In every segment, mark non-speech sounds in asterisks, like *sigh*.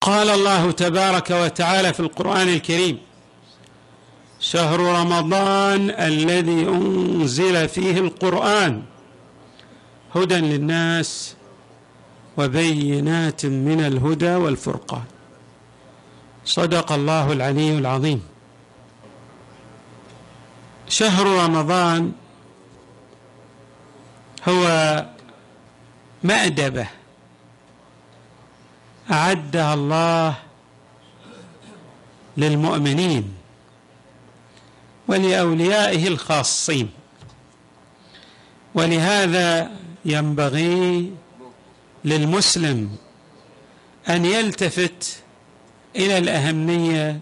قال الله تبارك وتعالى في القرآن الكريم شهر رمضان الذي أنزل فيه القرآن هدى للناس وبينات من الهدى والفرقان. صدق الله العلي العظيم. شهر رمضان هو مأدبة أعدها الله للمؤمنين ولأوليائه الخاصين. ولهذا ينبغي للمسلم أن يلتفت إلى الأهمية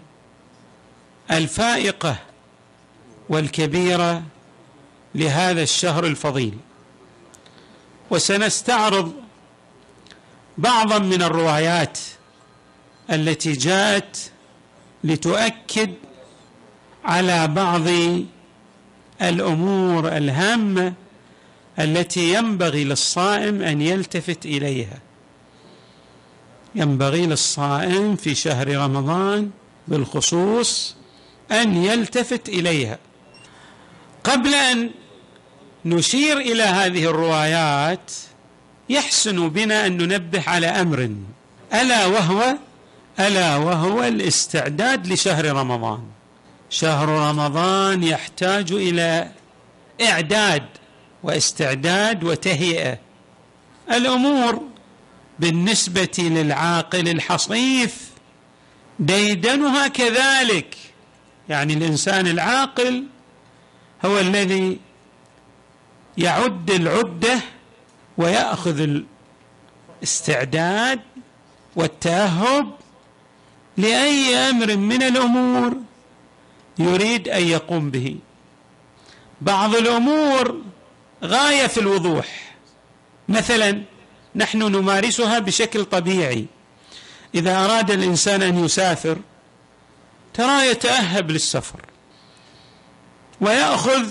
الفائقة والكبيرة لهذا الشهر الفضيل. وسنستعرض بعضا من الروايات التي جاءت لتؤكد على بعض الأمور الهامة التي ينبغي للصائم أن يلتفت إليها. ينبغي للصائم في شهر رمضان بالخصوص أن يلتفت إليها. قبل أن نشير إلى هذه الروايات يحسن بنا أن ننبه على أمر. ألا وهو ألا وهو الاستعداد لشهر رمضان. شهر رمضان يحتاج إلى إعداد واستعداد وتهيئة. الأمور بالنسبة للعاقل الحصيف ديدنها كذلك. يعني الإنسان العاقل هو الذي يعد العدة ويأخذ الاستعداد والتأهب لأي أمر من الأمور يريد أن يقوم به. بعض الأمور غاية في الوضوح. مثلا نحن نمارسها بشكل طبيعي. إذا أراد الإنسان أن يسافر ترى يتأهب للسفر. ويأخذ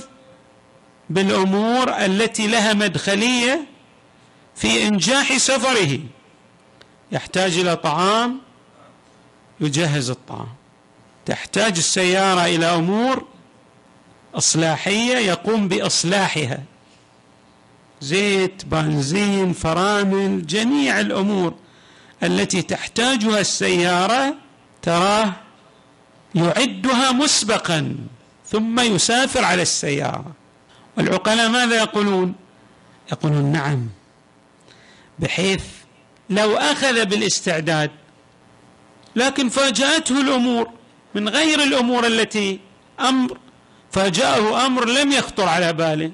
بالأمور التي لها مدخلية في إنجاح سفره. يحتاج إلى طعام يجهز الطعام. تحتاج السيارة إلى أمور أصلاحية يقوم بأصلاحها. زيت بنزين فرامل جميع الأمور التي تحتاجها السيارة تراه يعدها مسبقا ثم يسافر على السيارة. والعقلاء ماذا يقولون؟ يقولون نعم. بحيث لو أخذ بالاستعداد لكن فاجأته الأمور من غير الأمور التي أمر فاجأه أمر لم يخطر على باله.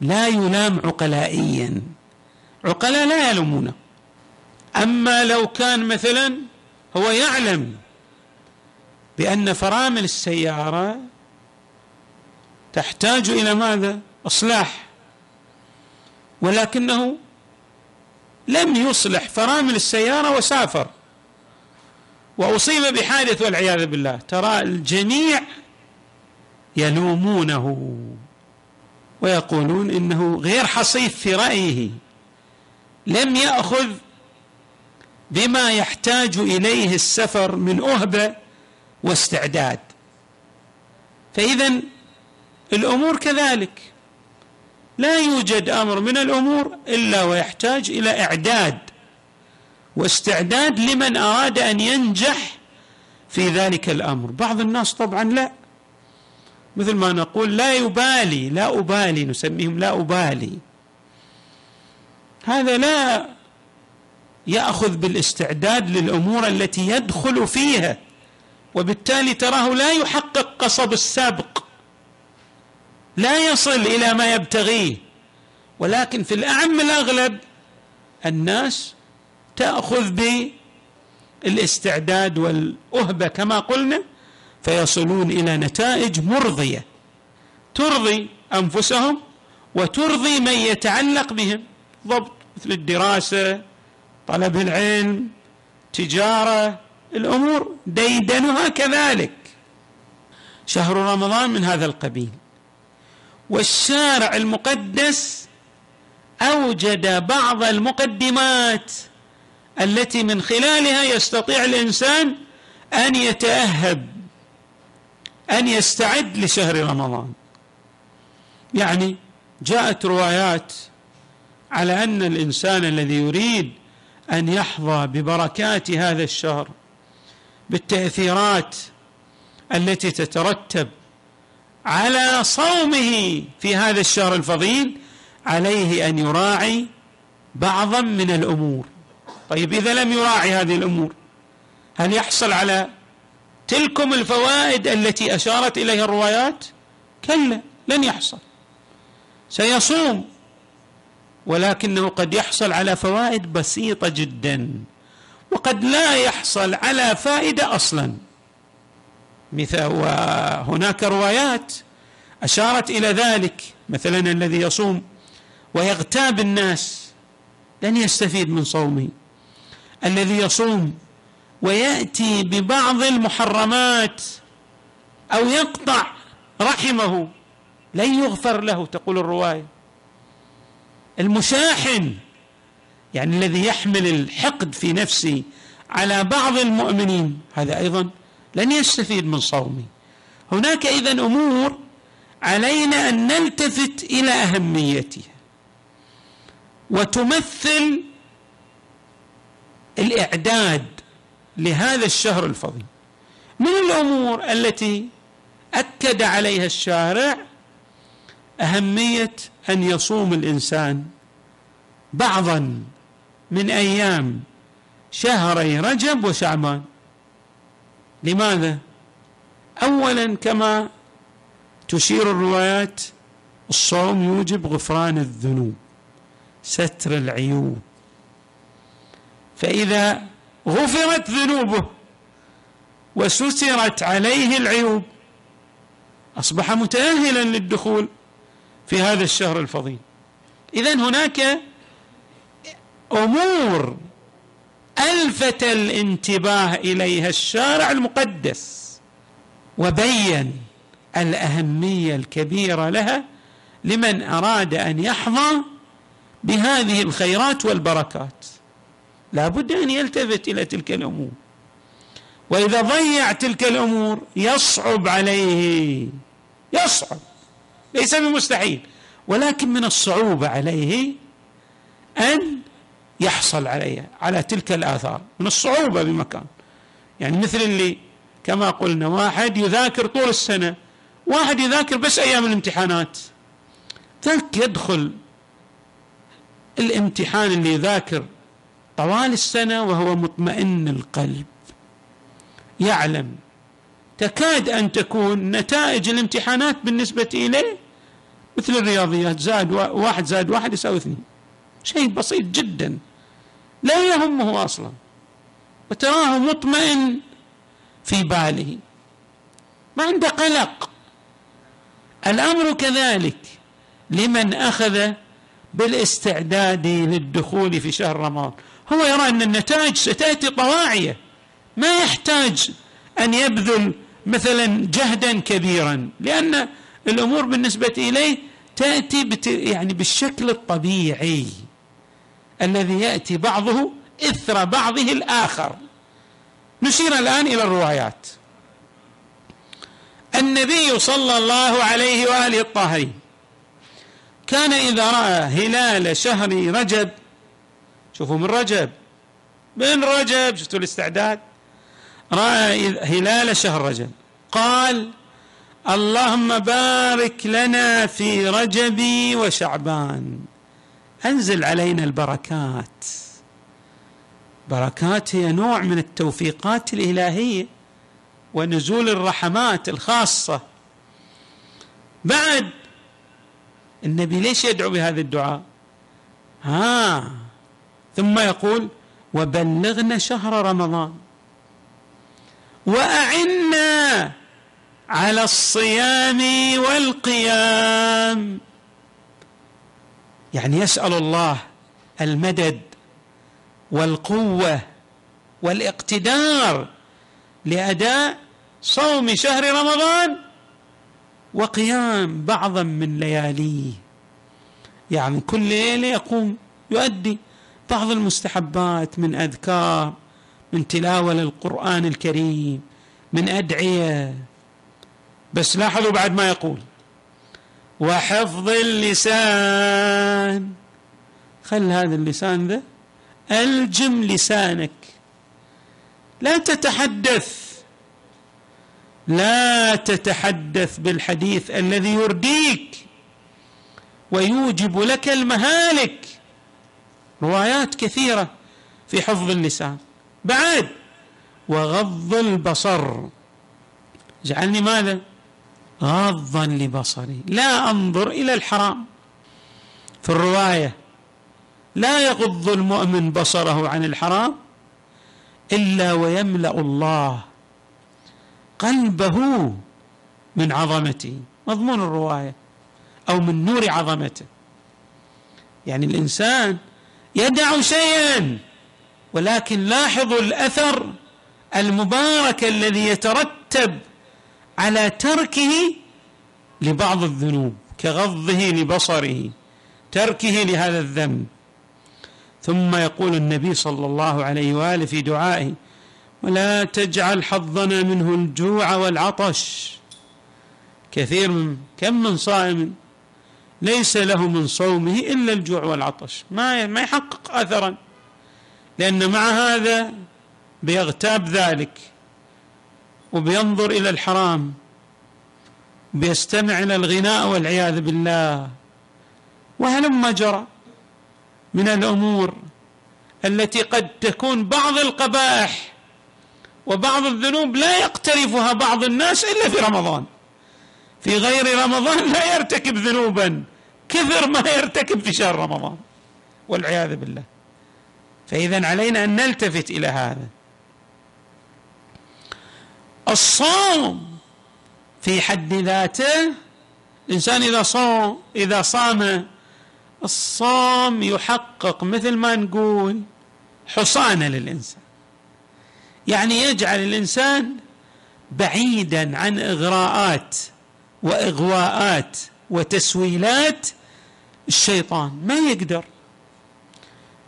لا يلام عقلائيا. عقلاء لا يلومونه أما لو كان مثلا هو يعلم بأن فرامل السيارة تحتاج إلى ماذا؟ إصلاح. ولكنه لم يصلح فرامل السيارة وسافر. وأصيب بحادث والعياذ بالله. ترى الجميع يلومونه ويقولون إنه غير حصيف في رأيه. لم يأخذ بما يحتاج إليه السفر من أهبة واستعداد. فاذا الأمور كذلك. لا يوجد أمر من الأمور إلا ويحتاج إلى إعداد واستعداد لمن أراد أن ينجح في ذلك الأمر. بعض الناس طبعا لا. مثل ما نقول لا يبالي لا أبالي نسميهم لا أبالي. هذا لا يأخذ بالاستعداد للأمور التي يدخل فيها وبالتالي تراه لا يحقق قصب السابق. لا يصل إلى ما يبتغيه. ولكن في الأعم الأغلب الناس تأخذ بالاستعداد والأهبة كما قلنا فيصلون إلى نتائج مرضية. ترضي أنفسهم وترضي من يتعلق بهم. ضبط مثل الدراسة طلب العلم تجارة الأمور ديدنها كذلك. شهر رمضان من هذا القبيل. والشارع المقدس أوجد بعض المقدمات التي من خلالها يستطيع الإنسان أن يتأهب أن يستعد لشهر رمضان. يعني جاءت روايات على أن الإنسان الذي يريد أن يحظى ببركات هذا الشهر بالتأثيرات التي تترتب على صومه في هذا الشهر الفضيل عليه أن يراعي بعضا من الأمور. طيب إذا لم يراعي هذه الأمور هل يحصل على تلكم الفوائد التي أشارت إليها الروايات؟ كلا لن يحصل. سيصوم ولكنه قد يحصل على فوائد بسيطة جدا وقد لا يحصل على فائدة أصلا. مثل وهناك روايات أشارت إلى ذلك مثلا الذي يصوم ويغتاب الناس لن يستفيد من صومه. الذي يصوم ويأتي ببعض المحرمات أو يقطع رحمه لن يغفر له تقول الرواية. المشاحن يعني الذي يحمل الحقد في نفسه على بعض المؤمنين هذا أيضا لن يستفيد من صومه هناك اذا أمور علينا أن نلتفت إلى أهميتها. وتمثل الإعداد لهذا الشهر الفضيل. من الأمور التي أكد عليها الشارع أهمية أن يصوم الإنسان بعضا من أيام شهري رجب وشعبان. لماذا؟ اولا كما تشير الروايات الصوم يوجب غفران الذنوب ستر العيوب فإذا غفرت ذنوبه وسترت عليه العيوب أصبح متاهلا للدخول في هذا الشهر الفضيل. اذا هناك أمور الفت الانتباه إليها الشارع المقدس وبين الأهمية الكبيرة لها لمن أراد أن يحظى بهذه الخيرات والبركات. لا بد أن يلتفت إلى تلك الأمور. وإذا ضيع تلك الأمور يصعب عليه يصعب ليس بمستحيل ولكن من الصعوبة عليه أن يحصل عليها على تلك الآثار من الصعوبة بمكان. يعني مثل اللي كما قلنا واحد يذاكر طول السنة واحد يذاكر بس أيام الامتحانات. ذاك يدخل الامتحان اللي يذاكر طوال السنة وهو مطمئن القلب. يعلم. تكاد أن تكون نتائج الامتحانات بالنسبة إليه مثل الرياضيات زاد واحد زاد واحد يساوي اثنين. شيء بسيط جدا. لا يهمه أصلا. وتراه مطمئن في باله. ما عنده قلق. الأمر كذلك. لمن أخذ بالاستعداد للدخول في شهر رمضان. هو يرى أن النتائج ستأتي طواعية. ما يحتاج أن يبذل مثلا جهدا كبيرا. لأن الأمور بالنسبة إليه تأتي يعني بالشكل الطبيعي. الذي يأتي بعضه إثر بعضه الآخر. نشير الآن إلى الروايات. النبي صلى الله عليه وآله الطاهرين كان إذا رأى هلال شهر رجب شوفوا من رجب من رجب شفتوا الاستعداد؟ رأى هلال شهر رجب قال اللهم بارك لنا في رجب وشعبان. أنزل علينا البركات. بركات هي نوع من التوفيقات الإلهية ونزول الرحمات الخاصة. بعد النبي ليش يدعو بهذا الدعاء؟ ها. ثم يقول وبلغنا شهر رمضان. وأعنا على الصيام والقيام. يعني يسأل الله المدد والقوة والاقتدار لأداء صوم شهر رمضان وقيام بعضا من لياليه. يعني كل ليلة يقوم يؤدي بعض المستحبات من أذكار من تلاوة للقرآن الكريم من أدعية. بس لاحظوا بعد ما يقول. وحفظ اللسان. خل هذا اللسان ذا. ألجم لسانك. لا تتحدث. لا تتحدث بالحديث الذي يرديك ويوجب لك المهالك. روايات كثيرة في حفظ اللسان. بعد وغض البصر. جعلني ماذا؟ غاضا لبصري. لا أنظر إلى الحرام. في الرواية لا يغض المؤمن بصره عن الحرام إلا ويملأ الله قلبه من عظمته. مضمون الرواية. أو من نور عظمته. يعني الإنسان يدع شيئا ولكن لاحظوا الأثر المبارك الذي يترتب على تركه لبعض الذنوب كغضه لبصره تركه لهذا الذنب. ثم يقول النبي صلى الله عليه وآله في دعائه ولا تجعل حظنا منه الجوع والعطش. كثير من كم من صائم ليس له من صومه إلا الجوع والعطش. ما ما يحقق اثرا لأن مع هذا بيغتاب ذلك. وبينظر إلى الحرام بيستمع إلى الغناء والعياذ بالله. وهلم جرى من الأمور التي قد تكون بعض القبائح وبعض الذنوب لا يقترفها بعض الناس إلا في رمضان. في غير رمضان لا يرتكب ذنوبا كثر ما يرتكب في شهر رمضان والعياذ بالله. فاذا علينا أن نلتفت إلى هذا. الصوم في حد ذاته. الإنسان إذا صام إذا صام الصوم يحقق مثل ما نقول حصانة للإنسان. يعني يجعل الإنسان بعيدا عن إغراءات وإغواءات وتسويلات الشيطان. ما يقدر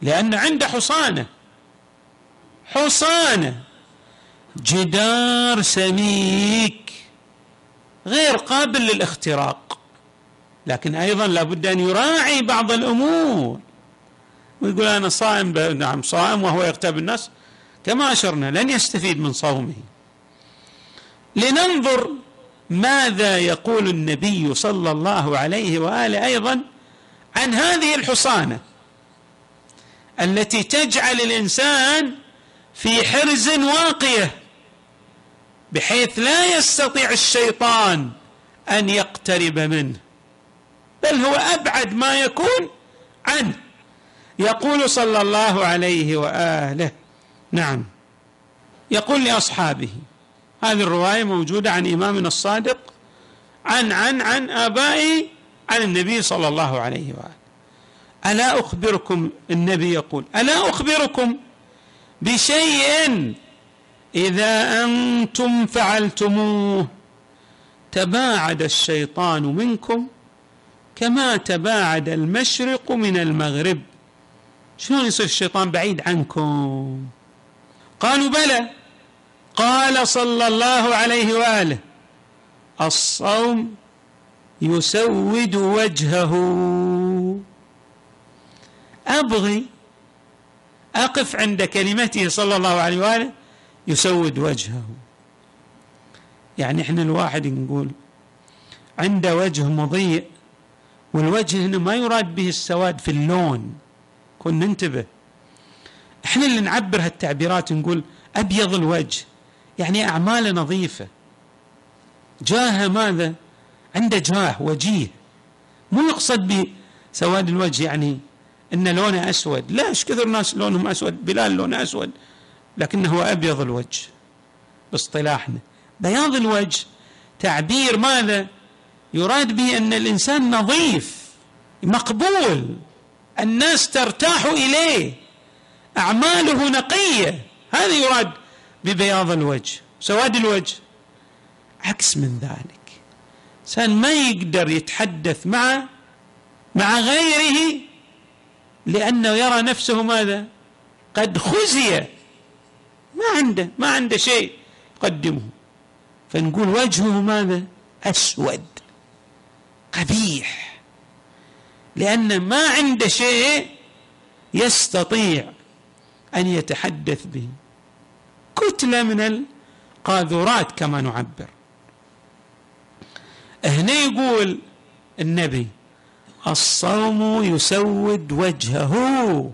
لأن عنده حصانة. حصانة. جدار سميك غير قابل للاختراق لكن أيضا لابد أن يراعي بعض الأمور. ويقول أنا صائم نعم صائم وهو يغتاب الناس. كما أشرنا لن يستفيد من صومه. لننظر ماذا يقول النبي صلى الله عليه وآله أيضا عن هذه الحصانة التي تجعل الإنسان في حرز واقية. بحيث لا يستطيع الشيطان أن يقترب منه. بل هو أبعد ما يكون عنه. يقول صلى الله عليه وآله نعم يقول لأصحابه هذه الرواية موجودة عن إمامنا الصادق عن عن عن آبائي عن النبي صلى الله عليه وآله. ألا أخبركم النبي يقول ألا أخبركم بشيء إذا أنتم فعلتموه تباعد الشيطان منكم كما تباعد المشرق من المغرب. شلون يصير الشيطان بعيد عنكم؟ قالوا بلى. قال صلى الله عليه وآله الصوم يسود وجهه. أبغي أقف عند كلمته صلى الله عليه وآله يسود وجهه. يعني إحنا الواحد نقول عنده وجه مضيء والوجه هنا ما يراد به السواد في اللون. كن ننتبه. إحنا اللي نعبر هالتعبيرات نقول أبيض الوجه يعني أعماله نظيفة. جاه ماذا؟ عنده جاه وجيه. مو يقصد بسواد الوجه يعني إن لونه أسود. لا إيش كثر ناس لونهم أسود؟ بلال لونه أسود. لكنه أبيض الوجه باصطلاحنا. بياض الوجه تعبير ماذا؟ يراد به أن الإنسان نظيف مقبول الناس ترتاح إليه أعماله نقية. هذا يراد ببياض الوجه. سواد الوجه عكس من ذلك. إنسان ما يقدر يتحدث مع مع غيره لأنه يرى نفسه ماذا؟ قد خزي ما عنده ما عنده شيء يقدمه. فنقول وجهه ماذا؟ أسود قبيح. لأن ما عنده شيء يستطيع أن يتحدث به. كتلة من القاذورات كما نعبر. هنا يقول النبي الصوم يسود وجهه.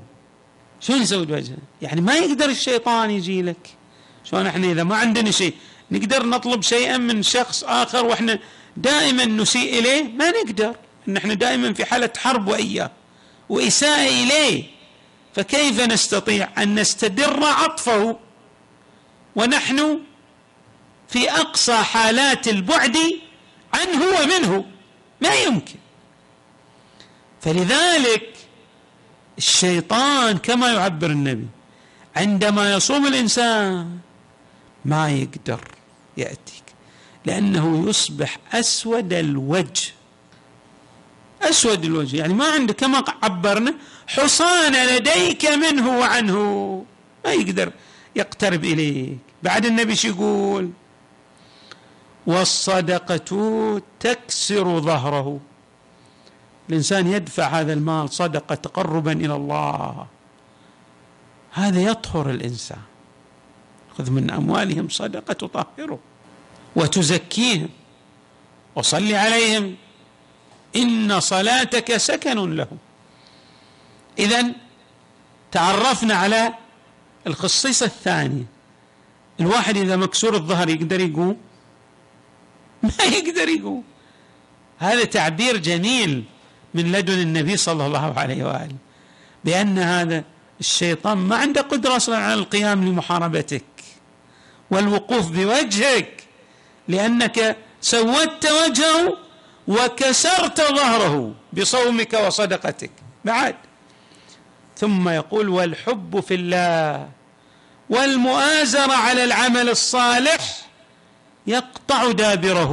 شلون يسود وجهه يعني ما يقدر الشيطان يجي لك. شلون إحنا إذا ما عندنا شيء نقدر نطلب شيئا من شخص آخر وإحنا دائما نسيء إليه؟ ما نقدر. إن إحنا دائما في حالة حرب وإياه وإساءة إليه. فكيف نستطيع أن نستدر عطفه؟ ونحن في أقصى حالات البعد عنه ومنه. ما يمكن. فلذلك الشيطان كما يعبر النبي. عندما يصوم الإنسان ما يقدر يأتيك لأنه يصبح أسود الوجه. أسود الوجه يعني ما عنده كما عبرنا حصان لديك منه وعنه. ما يقدر يقترب إليك. بعد النبي شو يقول؟ والصدقة تكسر ظهره. الإنسان يدفع هذا المال صدقة تقربا إلى الله. هذا يطهر الإنسان. خذ من أموالهم صدقة تطهره وتزكيهم وصل عليهم. إن صلاتك سكن لهم. اذا تعرفنا على الخصيصة الثانية. الواحد إذا مكسور الظهر يقدر يقوم؟ *laughs* ما يقدر يقوم. هذا تعبير جميل. من لدن النبي صلى الله عليه وآله بأن هذا الشيطان ما عنده قدرة أصلا على القيام لمحاربتك والوقوف بوجهك لأنك سودت وجهه وكسرت ظهره بصومك وصدقتك. بعد. ثم يقول والحب في الله والمؤازرة على العمل الصالح يقطع دابره.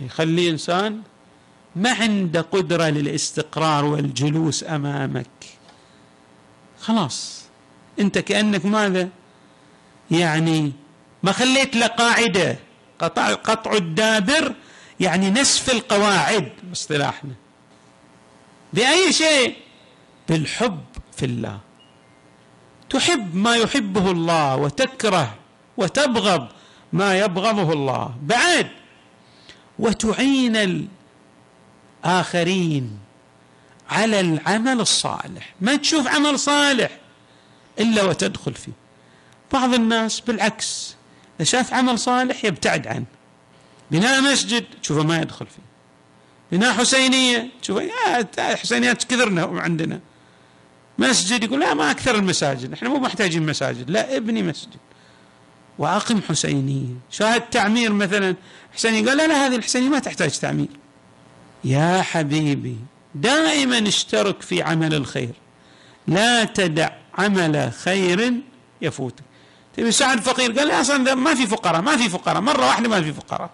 يخلي إنسان ما عنده قدرة للاستقرار والجلوس أمامك. خلاص. أنت كأنك ماذا؟ يعني ما خليت له قاعدة. قطع قطع الدابر يعني نسف القواعد باصطلاحنا. بأي شيء؟ بالحب في الله. تحب ما يحبه الله وتكره وتبغض ما يبغضه الله. بعد وتعين الآخرين على العمل الصالح. ما تشوف عمل صالح إلا وتدخل فيه. بعض الناس بالعكس إذا شاف عمل صالح يبتعد عنه. بناء مسجد تشوفه ما يدخل فيه. بناء حسينية تشوفه يا حسينيات كثرنا عندنا. مسجد يقول لا ما أكثر المساجد إحنا مو محتاجين مساجد. لا ابني مسجد. وأقم حسينية شاهد تعمير مثلا. حسيني قال لا لا هذه الحسينية ما تحتاج تعمير. يا حبيبي دائما اشترك في عمل الخير. لا تدع عمل خير يفوتك. تبي تساعد فقير؟ قال لي أصلا ما في فقراء ما في فقراء. مرة واحدة ما في فقراء.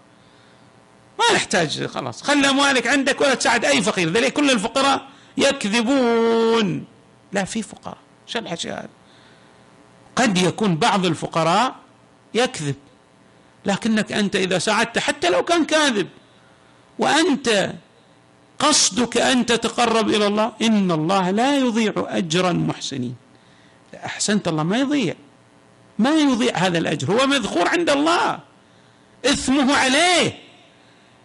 ما نحتاج خلاص. خلي اموالك عندك ولا تساعد أي فقير. ذلك كل الفقراء يكذبون. لا في فقراء. شو الحكي هذا قد يكون بعض الفقراء يكذب. لكنك أنت إذا ساعدت حتى لو كان كاذب. وأنت قصدك أن تتقرب إلى الله. إن الله لا يضيع أجر المحسنين. أحسنت الله ما يضيع. ما يضيع هذا الأجر. هو مذخور عند الله. إثمه عليه.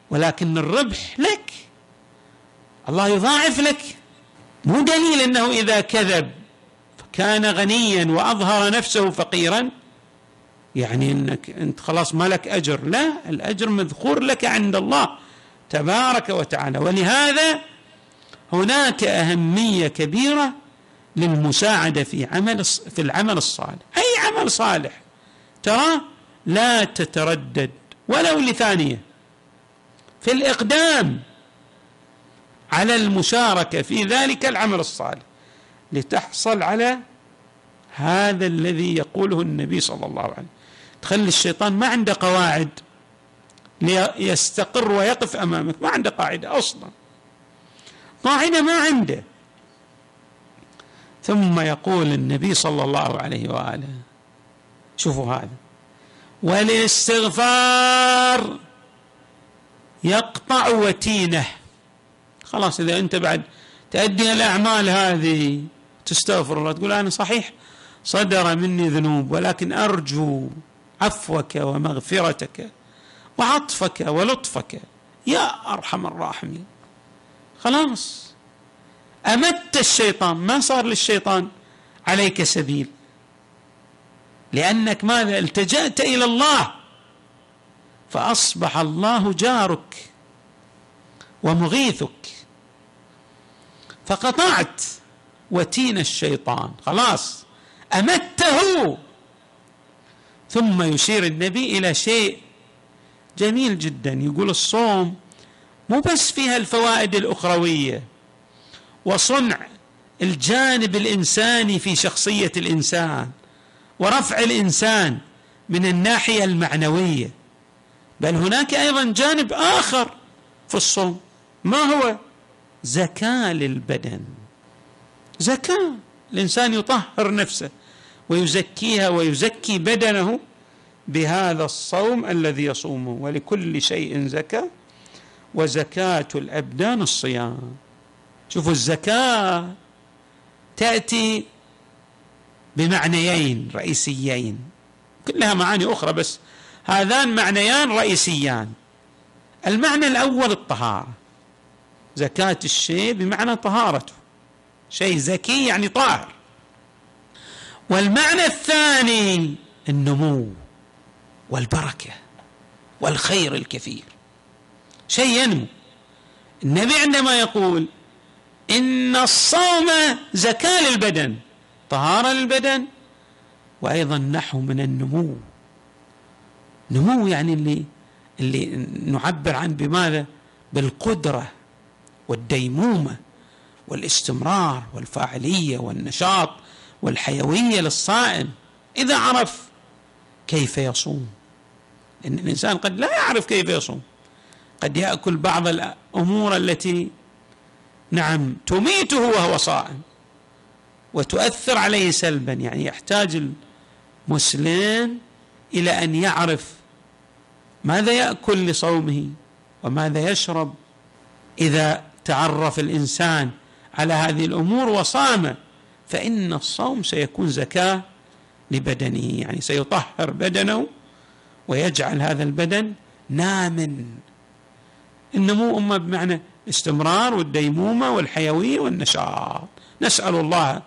ولكن الربح لك. الله يضاعف لك. مو دليل إنه إذا كذب كان غنيا وأظهر نفسه فقيرا. يعني إنك أنت خلاص ما لك أجر. لا الأجر مذخور لك عند الله تبارك وتعالى. ولهذا هناك أهمية كبيرة للمساعدة في عمل في العمل الصالح. أي عمل صالح؟ ترى لا تتردد ولو لثانية. في الإقدام على المشاركة في ذلك العمل الصالح. لتحصل على هذا الذي يقوله النبي صلى الله عليه وسلم. تخلي الشيطان ما عنده قواعد ليستقر ويقف أمامك. ما عنده قاعدة أصلا. طاعنة ما عنده. ثم يقول النبي صلى الله عليه وآله شوفوا هذا والاستغفار يقطع وتينة. خلاص إذا أنت بعد تؤدي الاعمال هذه تستغفر الله تقول أنا صحيح؟ صدر مني ذنوب ولكن أرجو عفوك ومغفرتك وعطفك ولطفك. يا أرحم الراحمين. خلاص. أمت الشيطان. ما صار للشيطان عليك سبيل؟ لأنك ماذا؟ التجأت إلى الله. فأصبح الله جارك ومغيثك. فقطعت وتين الشيطان. خلاص. أمته. ثم يشير النبي إلى شيء جميل جدا. يقول الصوم مو بس فيها الفوائد الأخروية وصنع الجانب الإنساني في شخصية الإنسان ورفع الإنسان من الناحية المعنوية. بل هناك أيضا جانب آخر في الصوم ما هو؟ زكاة للبدن. زكاة. الإنسان يطهر نفسه ويزكيها ويزكي بدنه بهذا الصوم الذي يصومه ولكل شيء زكاة وزكاة الأبدان الصيام. شوفوا الزكاة تأتي بمعنيين رئيسيين كلها معاني أخرى بس هذان معنيان رئيسيان. المعنى الأول الطهارة. زكاة الشيء بمعنى طهارته. شيء زكي يعني طاهر. والمعنى الثاني النمو والبركة والخير الكثير. شيء ينمو. النبي عندما يقول إن الصوم زكاة للبدن طهارة للبدن وأيضا نحو من النمو. نمو يعني اللي اللي نعبر عنه بماذا؟ بالقدرة والديمومة. والاستمرار والفاعلية والنشاط والحيوية للصائم. إذا عرف كيف يصوم. لأن الإنسان قد لا يعرف كيف يصوم. قد يأكل بعض الأمور التي نعم تميته وهو صائم وتؤثر عليه سلبا. يعني يحتاج المسلم إلى أن يعرف ماذا يأكل لصومه وماذا يشرب. إذا تعرف الإنسان على هذه الأمور وصام فإن الصوم سيكون زكاة لبدنه يعني سيطهر بدنه ويجعل هذا البدن نام النمو أما بمعنى استمرار والديمومة والحيوية والنشاط. نسأل الله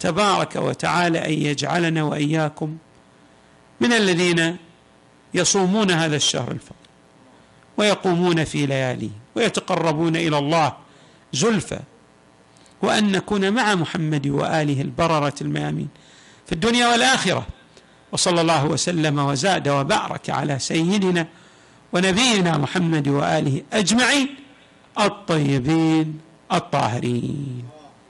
تبارك وتعالى أن يجعلنا وإياكم من الذين يصومون هذا الشهر الفضل ويقومون في لياليه ويتقربون إلى الله زلفى وأن نكون مع محمد وآله البررة الميامين في الدنيا والآخرة. وصلى الله وسلم وزاد وبارك على سيدنا ونبينا محمد وآله أجمعين الطيبين الطاهرين.